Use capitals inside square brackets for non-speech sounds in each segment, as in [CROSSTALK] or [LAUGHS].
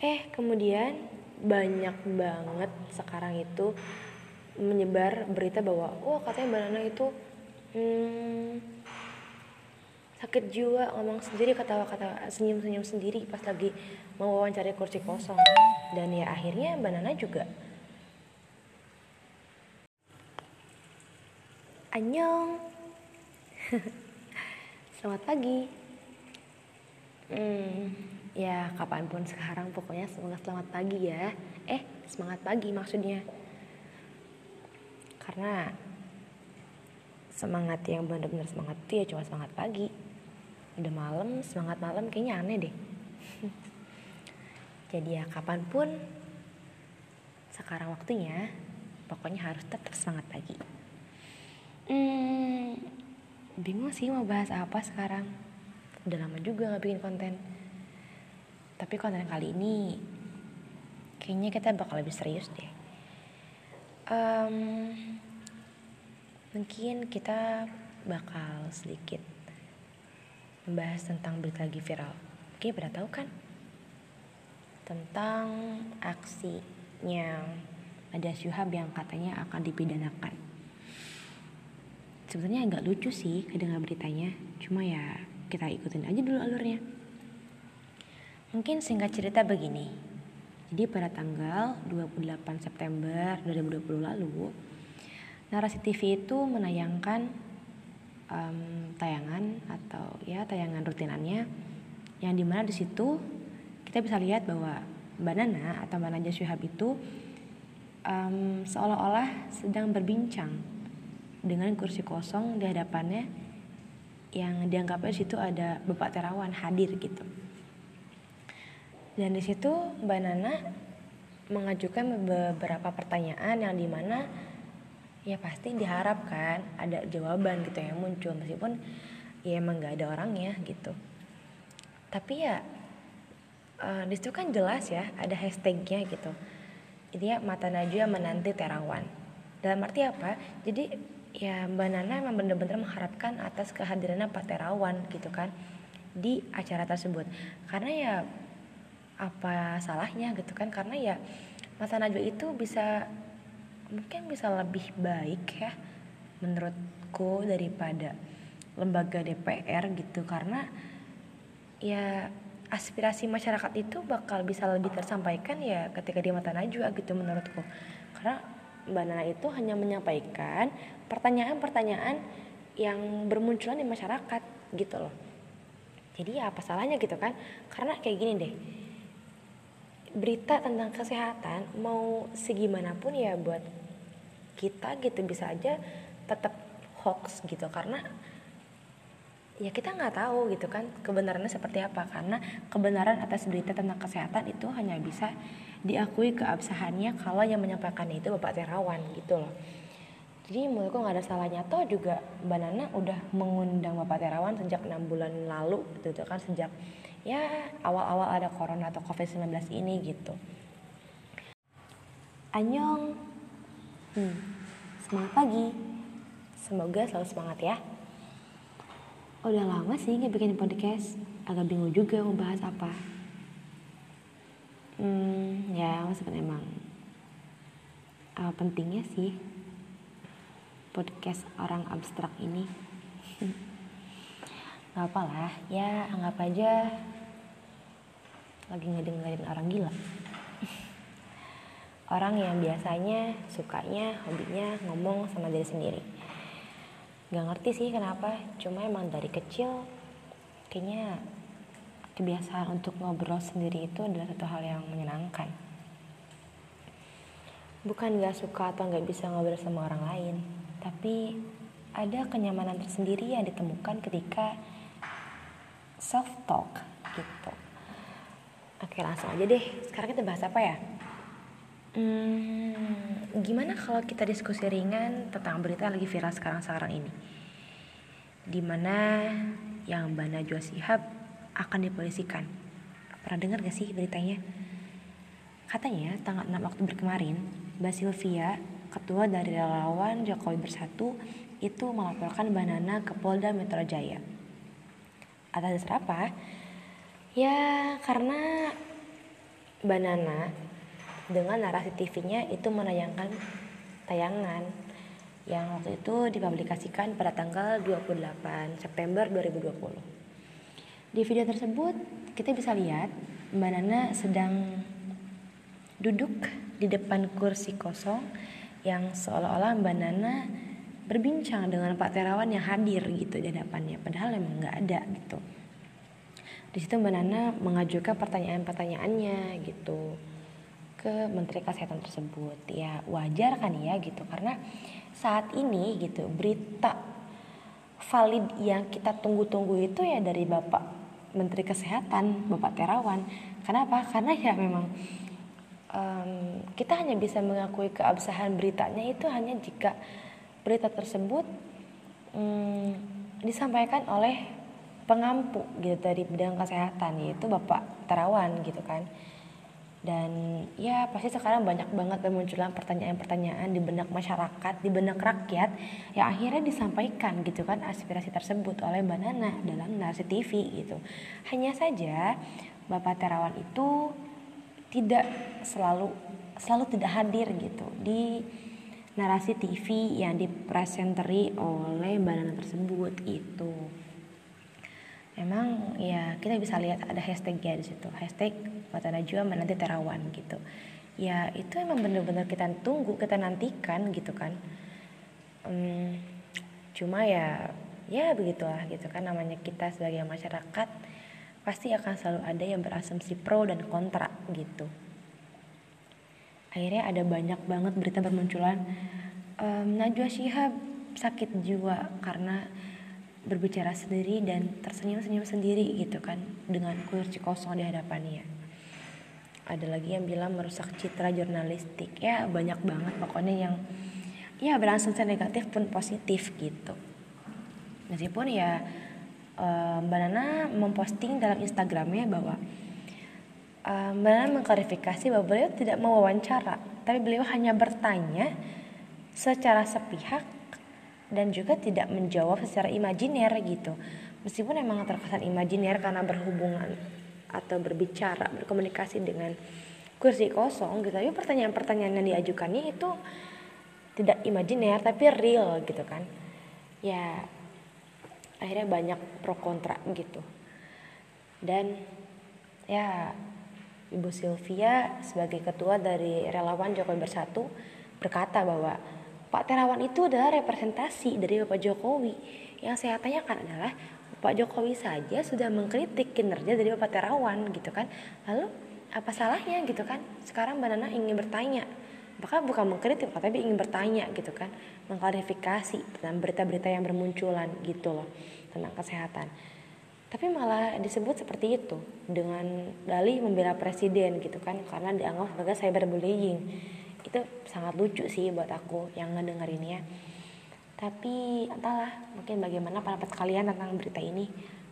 Eh kemudian banyak banget sekarang itu menyebar berita bahwa wah katanya Mbak Nana itu hmm, sakit jiwa ngomong sendiri ketawa-katawa senyum-senyum sendiri pas lagi mau wawancara kursi kosong. Dan ya akhirnya Mbak Nana juga Annyeong. [LAUGHS] Selamat pagi. Hmm, ya kapan pun sekarang pokoknya semoga selamat pagi ya. Eh semangat pagi maksudnya. Karena semangat yang benar-benar semangat itu ya cuma semangat pagi. Udah malam, semangat malam kayaknya aneh deh. [LAUGHS] Jadi ya kapan pun sekarang waktunya Pokoknya harus tetap semangat pagi. Hmm, bingung sih mau bahas apa sekarang. Udah lama juga nggak bikin konten. Tapi konten kali ini kayaknya kita bakal lebih serius deh. Um, mungkin kita bakal sedikit membahas tentang berita lagi viral. Oke, pada tahu kan? Tentang aksinya ada Syuhab yang katanya akan dipidanakan sebenarnya agak lucu sih kedengar beritanya cuma ya kita ikutin aja dulu alurnya mungkin singkat cerita begini jadi pada tanggal 28 September 2020 lalu Narasi TV itu menayangkan um, tayangan atau ya tayangan rutinannya yang di mana di situ kita bisa lihat bahwa Mbak Nana atau Mbak Najwa Syuhab itu um, seolah-olah sedang berbincang dengan kursi kosong di hadapannya yang dianggapnya situ ada Bapak Terawan hadir gitu. Dan di situ Mbak Nana mengajukan beberapa pertanyaan yang di mana ya pasti diharapkan ada jawaban gitu yang muncul meskipun ya emang nggak ada orangnya gitu. Tapi ya uh, di situ kan jelas ya ada hashtagnya gitu. Intinya mata Najwa menanti Terawan. Dalam arti apa? Jadi ya Mbak Nana emang bener-bener mengharapkan atas kehadirannya Pak Terawan gitu kan di acara tersebut karena ya apa salahnya gitu kan karena ya Mas Najwa itu bisa mungkin bisa lebih baik ya menurutku daripada lembaga DPR gitu karena ya aspirasi masyarakat itu bakal bisa lebih tersampaikan ya ketika di mata Najwa gitu menurutku karena Mbak Nana itu hanya menyampaikan pertanyaan-pertanyaan yang bermunculan di masyarakat gitu loh. Jadi ya apa salahnya gitu kan? Karena kayak gini deh. Berita tentang kesehatan mau segimanapun ya buat kita gitu bisa aja tetap hoax gitu. Karena ya kita nggak tahu gitu kan kebenarannya seperti apa. Karena kebenaran atas berita tentang kesehatan itu hanya bisa diakui keabsahannya kalau yang menyampaikan itu Bapak Terawan gitu loh. Jadi menurutku nggak ada salahnya. Toh juga Mbak Nana udah mengundang Bapak Terawan sejak enam bulan lalu gitu kan sejak ya awal-awal ada corona atau covid-19 ini gitu. Anyong hmm, semangat pagi. Semoga selalu semangat ya. Udah lama sih nggak bikin podcast. Agak bingung juga mau bahas apa. Hmm, ya maksudnya emang uh, pentingnya sih podcast orang abstrak ini [LAUGHS] nggak apa lah ya anggap aja lagi ngedengerin orang gila. [LAUGHS] Orang yang biasanya sukanya hobinya ngomong sama diri sendiri. Gak ngerti sih kenapa cuma emang dari kecil kayaknya kebiasaan untuk ngobrol sendiri itu adalah satu hal yang menyenangkan. Bukan gak suka atau gak bisa ngobrol sama orang lain tapi ada kenyamanan tersendiri yang ditemukan ketika self talk gitu. Oke langsung aja deh. Sekarang kita bahas apa ya? Hmm, gimana kalau kita diskusi ringan tentang berita lagi viral sekarang-sekarang ini? Di mana yang Mbak Najwa Sihab akan dipolisikan? Pernah dengar gak sih beritanya? Katanya tanggal 6 Oktober kemarin Mbak Sylvia ketua dari relawan Jokowi Bersatu itu melaporkan Banana ke Polda Metro Jaya. Atas dasar apa? Ya karena Banana dengan narasi TV-nya itu menayangkan tayangan yang waktu itu dipublikasikan pada tanggal 28 September 2020. Di video tersebut kita bisa lihat Mbak Nana sedang duduk di depan kursi kosong yang seolah-olah Mbak Nana berbincang dengan Pak Terawan yang hadir gitu di hadapannya. Padahal emang nggak ada gitu. Di situ Mbak Nana mengajukan pertanyaan-pertanyaannya gitu ke Menteri Kesehatan tersebut. Ya wajar kan ya gitu. Karena saat ini gitu berita valid yang kita tunggu-tunggu itu ya dari Bapak Menteri Kesehatan Bapak Terawan. Kenapa? Karena ya memang um, kita hanya bisa mengakui keabsahan beritanya itu hanya jika berita tersebut um, disampaikan oleh pengampu gitu dari bidang kesehatan yaitu Bapak Terawan gitu kan. Dan ya pasti sekarang banyak banget bermunculan pertanyaan-pertanyaan di benak masyarakat di benak rakyat yang akhirnya disampaikan gitu kan aspirasi tersebut oleh Mbak Nana dalam narasi TV gitu. Hanya saja Bapak Terawan itu tidak selalu selalu tidak hadir gitu di narasi TV yang dipresenteri oleh Mbak tersebut itu emang ya kita bisa lihat ada hashtagnya di situ. Hashtag Mata Najwa menanti terawan gitu. Ya itu emang bener-bener kita tunggu kita nantikan gitu kan. Hmm, cuma ya ya begitulah gitu kan. Namanya kita sebagai masyarakat pasti akan selalu ada yang berasumsi pro dan kontra gitu. Akhirnya ada banyak banget berita bermunculan um, Najwa Shihab sakit jiwa karena berbicara sendiri dan tersenyum-senyum sendiri gitu kan dengan kursi kosong di hadapannya. Ada lagi yang bilang merusak citra jurnalistik. Ya banyak banget pokoknya yang ya berasumsi negatif pun positif gitu. Meskipun ya Mbak Nana memposting dalam Instagramnya bahwa uh, mengklarifikasi bahwa beliau tidak mau wawancara, tapi beliau hanya bertanya secara sepihak dan juga tidak menjawab secara imajiner gitu. Meskipun memang terkesan imajiner karena berhubungan atau berbicara, berkomunikasi dengan kursi kosong gitu. Tapi pertanyaan-pertanyaan yang diajukannya itu tidak imajiner tapi real gitu kan. Ya akhirnya banyak pro kontra gitu dan ya Ibu Sylvia sebagai ketua dari relawan Jokowi Bersatu berkata bahwa Pak Terawan itu adalah representasi dari Bapak Jokowi. Yang saya tanyakan adalah Pak Jokowi saja sudah mengkritik kinerja dari Bapak Terawan gitu kan. Lalu apa salahnya gitu kan? Sekarang Mbak Nana ingin bertanya bahkan bukan mengkritik tapi ingin bertanya gitu kan? Mengklarifikasi tentang berita-berita yang bermunculan gitu loh tentang kesehatan tapi malah disebut seperti itu dengan dalih membela presiden gitu kan karena dianggap sebagai cyberbullying. Itu sangat lucu sih buat aku yang ngedengerinnya tapi entahlah mungkin bagaimana pendapat kalian tentang berita ini?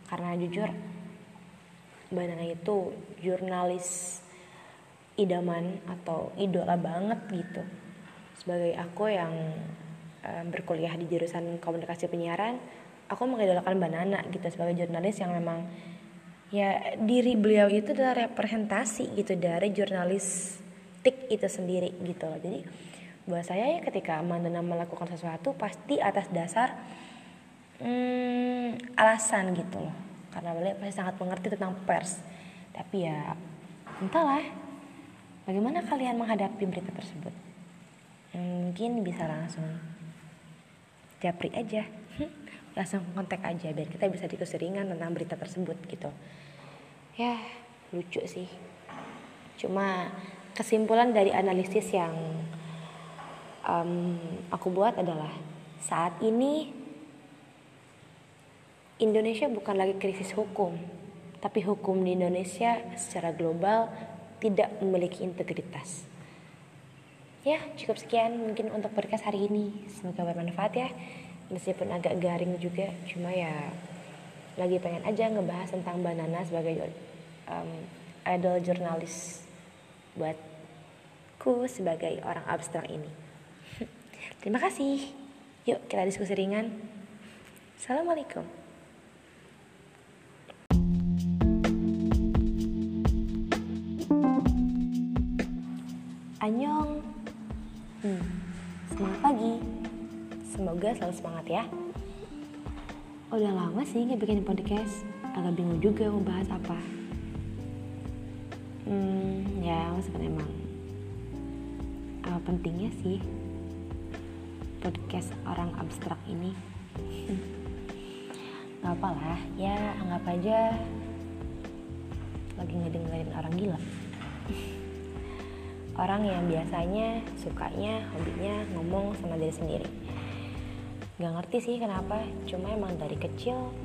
Karena jujur Mbak itu jurnalis idaman atau idola banget gitu. Sebagai aku yang um, berkuliah di jurusan komunikasi penyiaran aku mengidolakan Mbak Nana gitu sebagai jurnalis yang memang ya diri beliau itu adalah representasi gitu dari jurnalistik itu sendiri gitu loh. Jadi buat saya ya ketika Mbak Nana melakukan sesuatu pasti atas dasar hmm, alasan gitu loh. Karena beliau pasti sangat mengerti tentang pers. Tapi ya entahlah Bagaimana kalian menghadapi berita tersebut? Hmm, mungkin bisa langsung japri aja, [LAUGHS] langsung kontak aja biar kita bisa diskusi ringan tentang berita tersebut gitu. Ya lucu sih. Cuma kesimpulan dari analisis yang um, aku buat adalah saat ini Indonesia bukan lagi krisis hukum, tapi hukum di Indonesia secara global tidak memiliki integritas. Ya, cukup sekian mungkin untuk podcast hari ini. Semoga bermanfaat ya. Meskipun agak garing juga, cuma ya lagi pengen aja ngebahas tentang Banana sebagai um, idol jurnalis buatku sebagai orang abstrak ini. [LAUGHS] Terima kasih. Yuk kita diskusi ringan. Assalamualaikum. Anyong hmm, Semangat pagi Semoga selalu semangat ya. Udah lama sih nggak bikin podcast. Agak bingung juga mau bahas apa. Hmm, ya maksudnya emang Apa pentingnya sih Podcast orang abstrak ini. [LAUGHS] Gak apa lah, ya anggap aja lagi ngedengerin orang gila. [LAUGHS] Orang yang biasanya sukanya hobinya ngomong sama diri sendiri Gak ngerti sih kenapa cuma emang dari kecil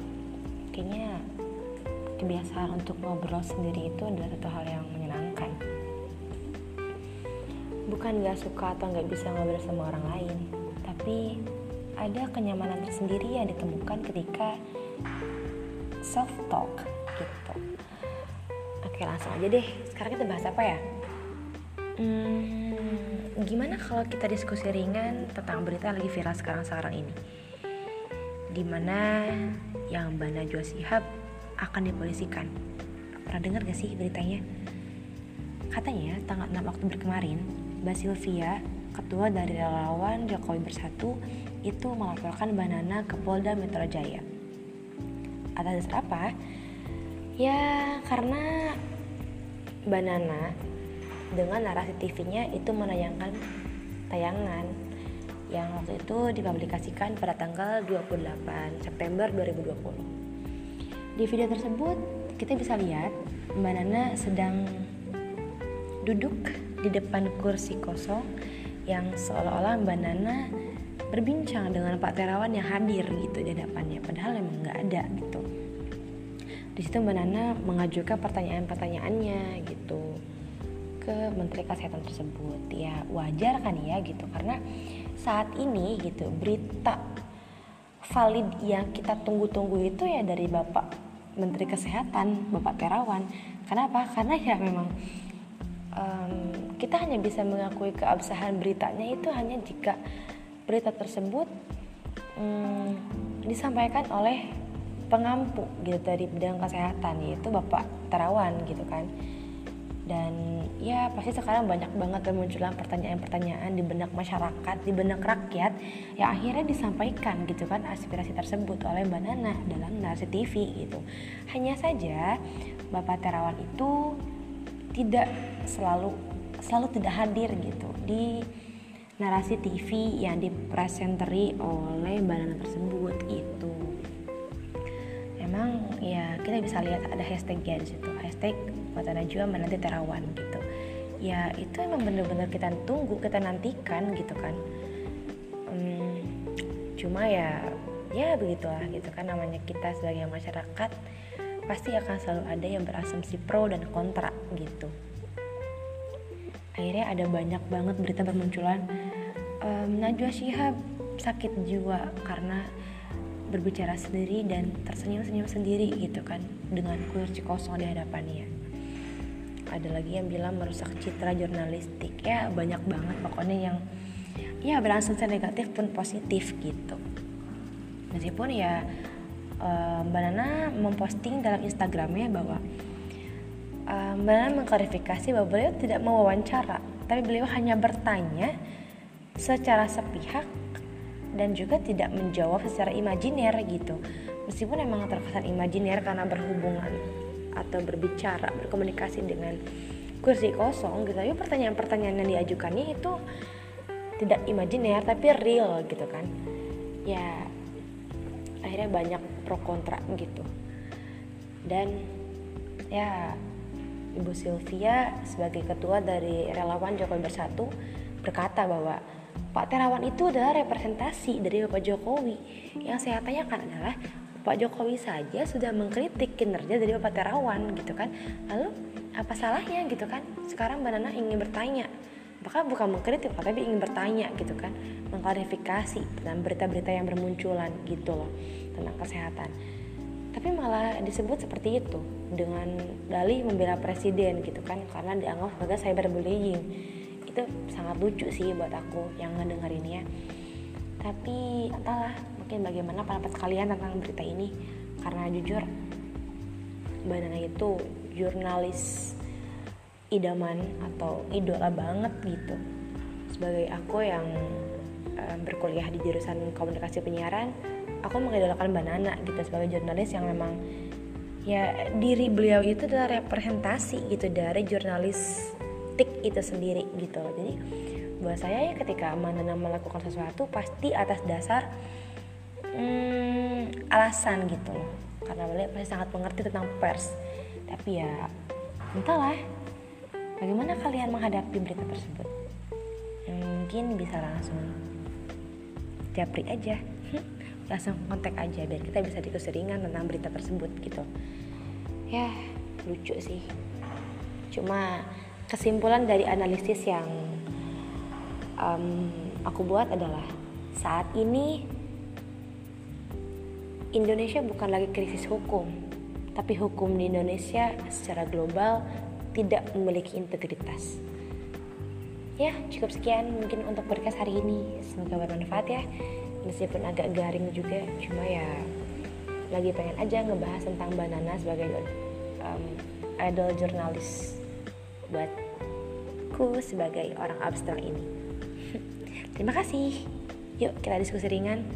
kayaknya kebiasaan untuk ngobrol sendiri itu adalah satu hal yang menyenangkan bukan gak suka atau gak bisa ngobrol sama orang lain tapi ada kenyamanan tersendiri yang ditemukan ketika self talk gitu Oke langsung aja deh. Sekarang kita bahas apa ya? Hmm, gimana kalau kita diskusi ringan tentang berita yang lagi viral sekarang-sekarang ini? Di mana yang Mbak Najwa Sihab akan dipolisikan. Pernah dengar gak sih beritanya? Katanya tanggal 6 Oktober kemarin, Mbak Sylvia, ketua dari relawan Jokowi Bersatu, itu melaporkan Mbak Nana ke Polda Metro Jaya. Atas dasar apa? Ya karena Banana dengan narasi TV-nya itu menayangkan tayangan yang waktu itu dipublikasikan pada tanggal 28 September 2020. Di video tersebut kita bisa lihat Mbak Nana sedang duduk di depan kursi kosong yang seolah-olah Mbak Nana berbincang dengan Pak Terawan yang hadir gitu di hadapannya. Padahal emang nggak ada gitu. Di situ Mbak Nana mengajukan pertanyaan-pertanyaannya gitu ke Menteri Kesehatan tersebut. Ya wajar kan ya gitu. Karena saat ini gitu berita valid yang kita tunggu-tunggu itu ya dari Bapak Menteri Kesehatan Bapak Terawan. Kenapa? Karena ya memang um, kita hanya bisa mengakui keabsahan beritanya itu hanya jika berita tersebut um, disampaikan oleh pengampu gitu dari bidang kesehatan yaitu Bapak Terawan gitu kan dan ya pasti sekarang banyak banget bermunculan pertanyaan-pertanyaan di benak masyarakat, di benak rakyat yang akhirnya disampaikan gitu kan aspirasi tersebut oleh Mbak Nana dalam narasi TV gitu. Hanya saja Bapak Terawan itu tidak selalu selalu tidak hadir gitu di narasi TV yang dipresenteri oleh Mbak Nana tersebut itu memang ya kita bisa lihat ada hashtagnya di situ. Hashtag mata najwa menanti terawan gitu. Ya itu emang bener-bener kita tunggu kita nantikan gitu kan. Hmm, cuma ya ya begitulah gitu kan namanya kita sebagai masyarakat pasti akan selalu ada yang berasumsi pro dan kontra gitu. Akhirnya ada banyak banget berita bermunculan. Um, Najwa Shihab sakit jiwa karena berbicara sendiri dan tersenyum-senyum sendiri gitu kan dengan kursi kosong di hadapannya. Ada lagi yang bilang merusak citra jurnalistik. Ya banyak banget. Pokoknya yang ya berasumsi negatif pun positif gitu. Meskipun ya uh, Mbak Nana memposting dalam Instagramnya bahwa uh, Mbak Nana mengklarifikasi bahwa beliau tidak mau wawancara tapi beliau hanya bertanya secara sepihak dan juga tidak menjawab secara imajiner gitu. Meskipun emang terkesan imajiner karena berhubungan atau berbicara berkomunikasi dengan kursi kosong gitu. Tapi pertanyaan-pertanyaan yang diajukannya itu tidak imajiner tapi real gitu kan. Ya akhirnya banyak pro kontra gitu. Dan ya Ibu Sylvia sebagai ketua dari relawan Jokowi Bersatu berkata bahwa Pak Terawan itu adalah representasi dari Bapak Jokowi. Yang saya tanyakan adalah Pak Jokowi saja sudah mengkritik kinerja dari Bapak Terawan gitu kan. Lalu apa salahnya gitu kan? Sekarang Mbak Nana ingin bertanya. Bahkan bukan mengkritik tapi ingin bertanya gitu kan. Mengklarifikasi tentang berita-berita yang bermunculan gitu loh tentang kesehatan. Tapi malah disebut seperti itu dengan dalih membela presiden gitu kan karena dianggap sebagai cyberbullying itu sangat lucu sih buat aku yang ngedengerinnya tapi entahlah mungkin bagaimana pendapat kalian tentang berita ini. Karena jujur Mbak Nana itu jurnalis idaman atau idola banget gitu. Sebagai aku yang um, berkuliah di jurusan komunikasi penyiaran aku mengidolakan Mbak Nana gitu sebagai jurnalis yang memang ya diri beliau itu adalah representasi gitu dari jurnalistik itu sendiri gitu. Jadi buat saya ya ketika Mbak Nana melakukan sesuatu pasti atas dasar hmm, alasan gitu. Loh karena beliau pasti sangat mengerti tentang pers. Tapi ya entahlah. Bagaimana kalian menghadapi berita tersebut? Mungkin bisa langsung japri aja. [LAUGHS] Langsung kontak aja biar kita bisa diskusi ringan tentang berita tersebut gitu. Ya lucu sih. Cuma kesimpulan dari analisis yang um, aku buat adalah saat ini Indonesia bukan lagi krisis hukum tapi hukum di Indonesia secara global tidak memiliki integritas. Ya cukup sekian mungkin untuk podcast hari ini. Semoga bermanfaat ya. Meskipun agak garing juga cuma ya lagi pengen aja ngebahas tentang banana sebagai um, idol jurnalis buatku sebagai orang abstrak ini. [LAUGHS] Terima kasih. Yuk kita diskusi ringan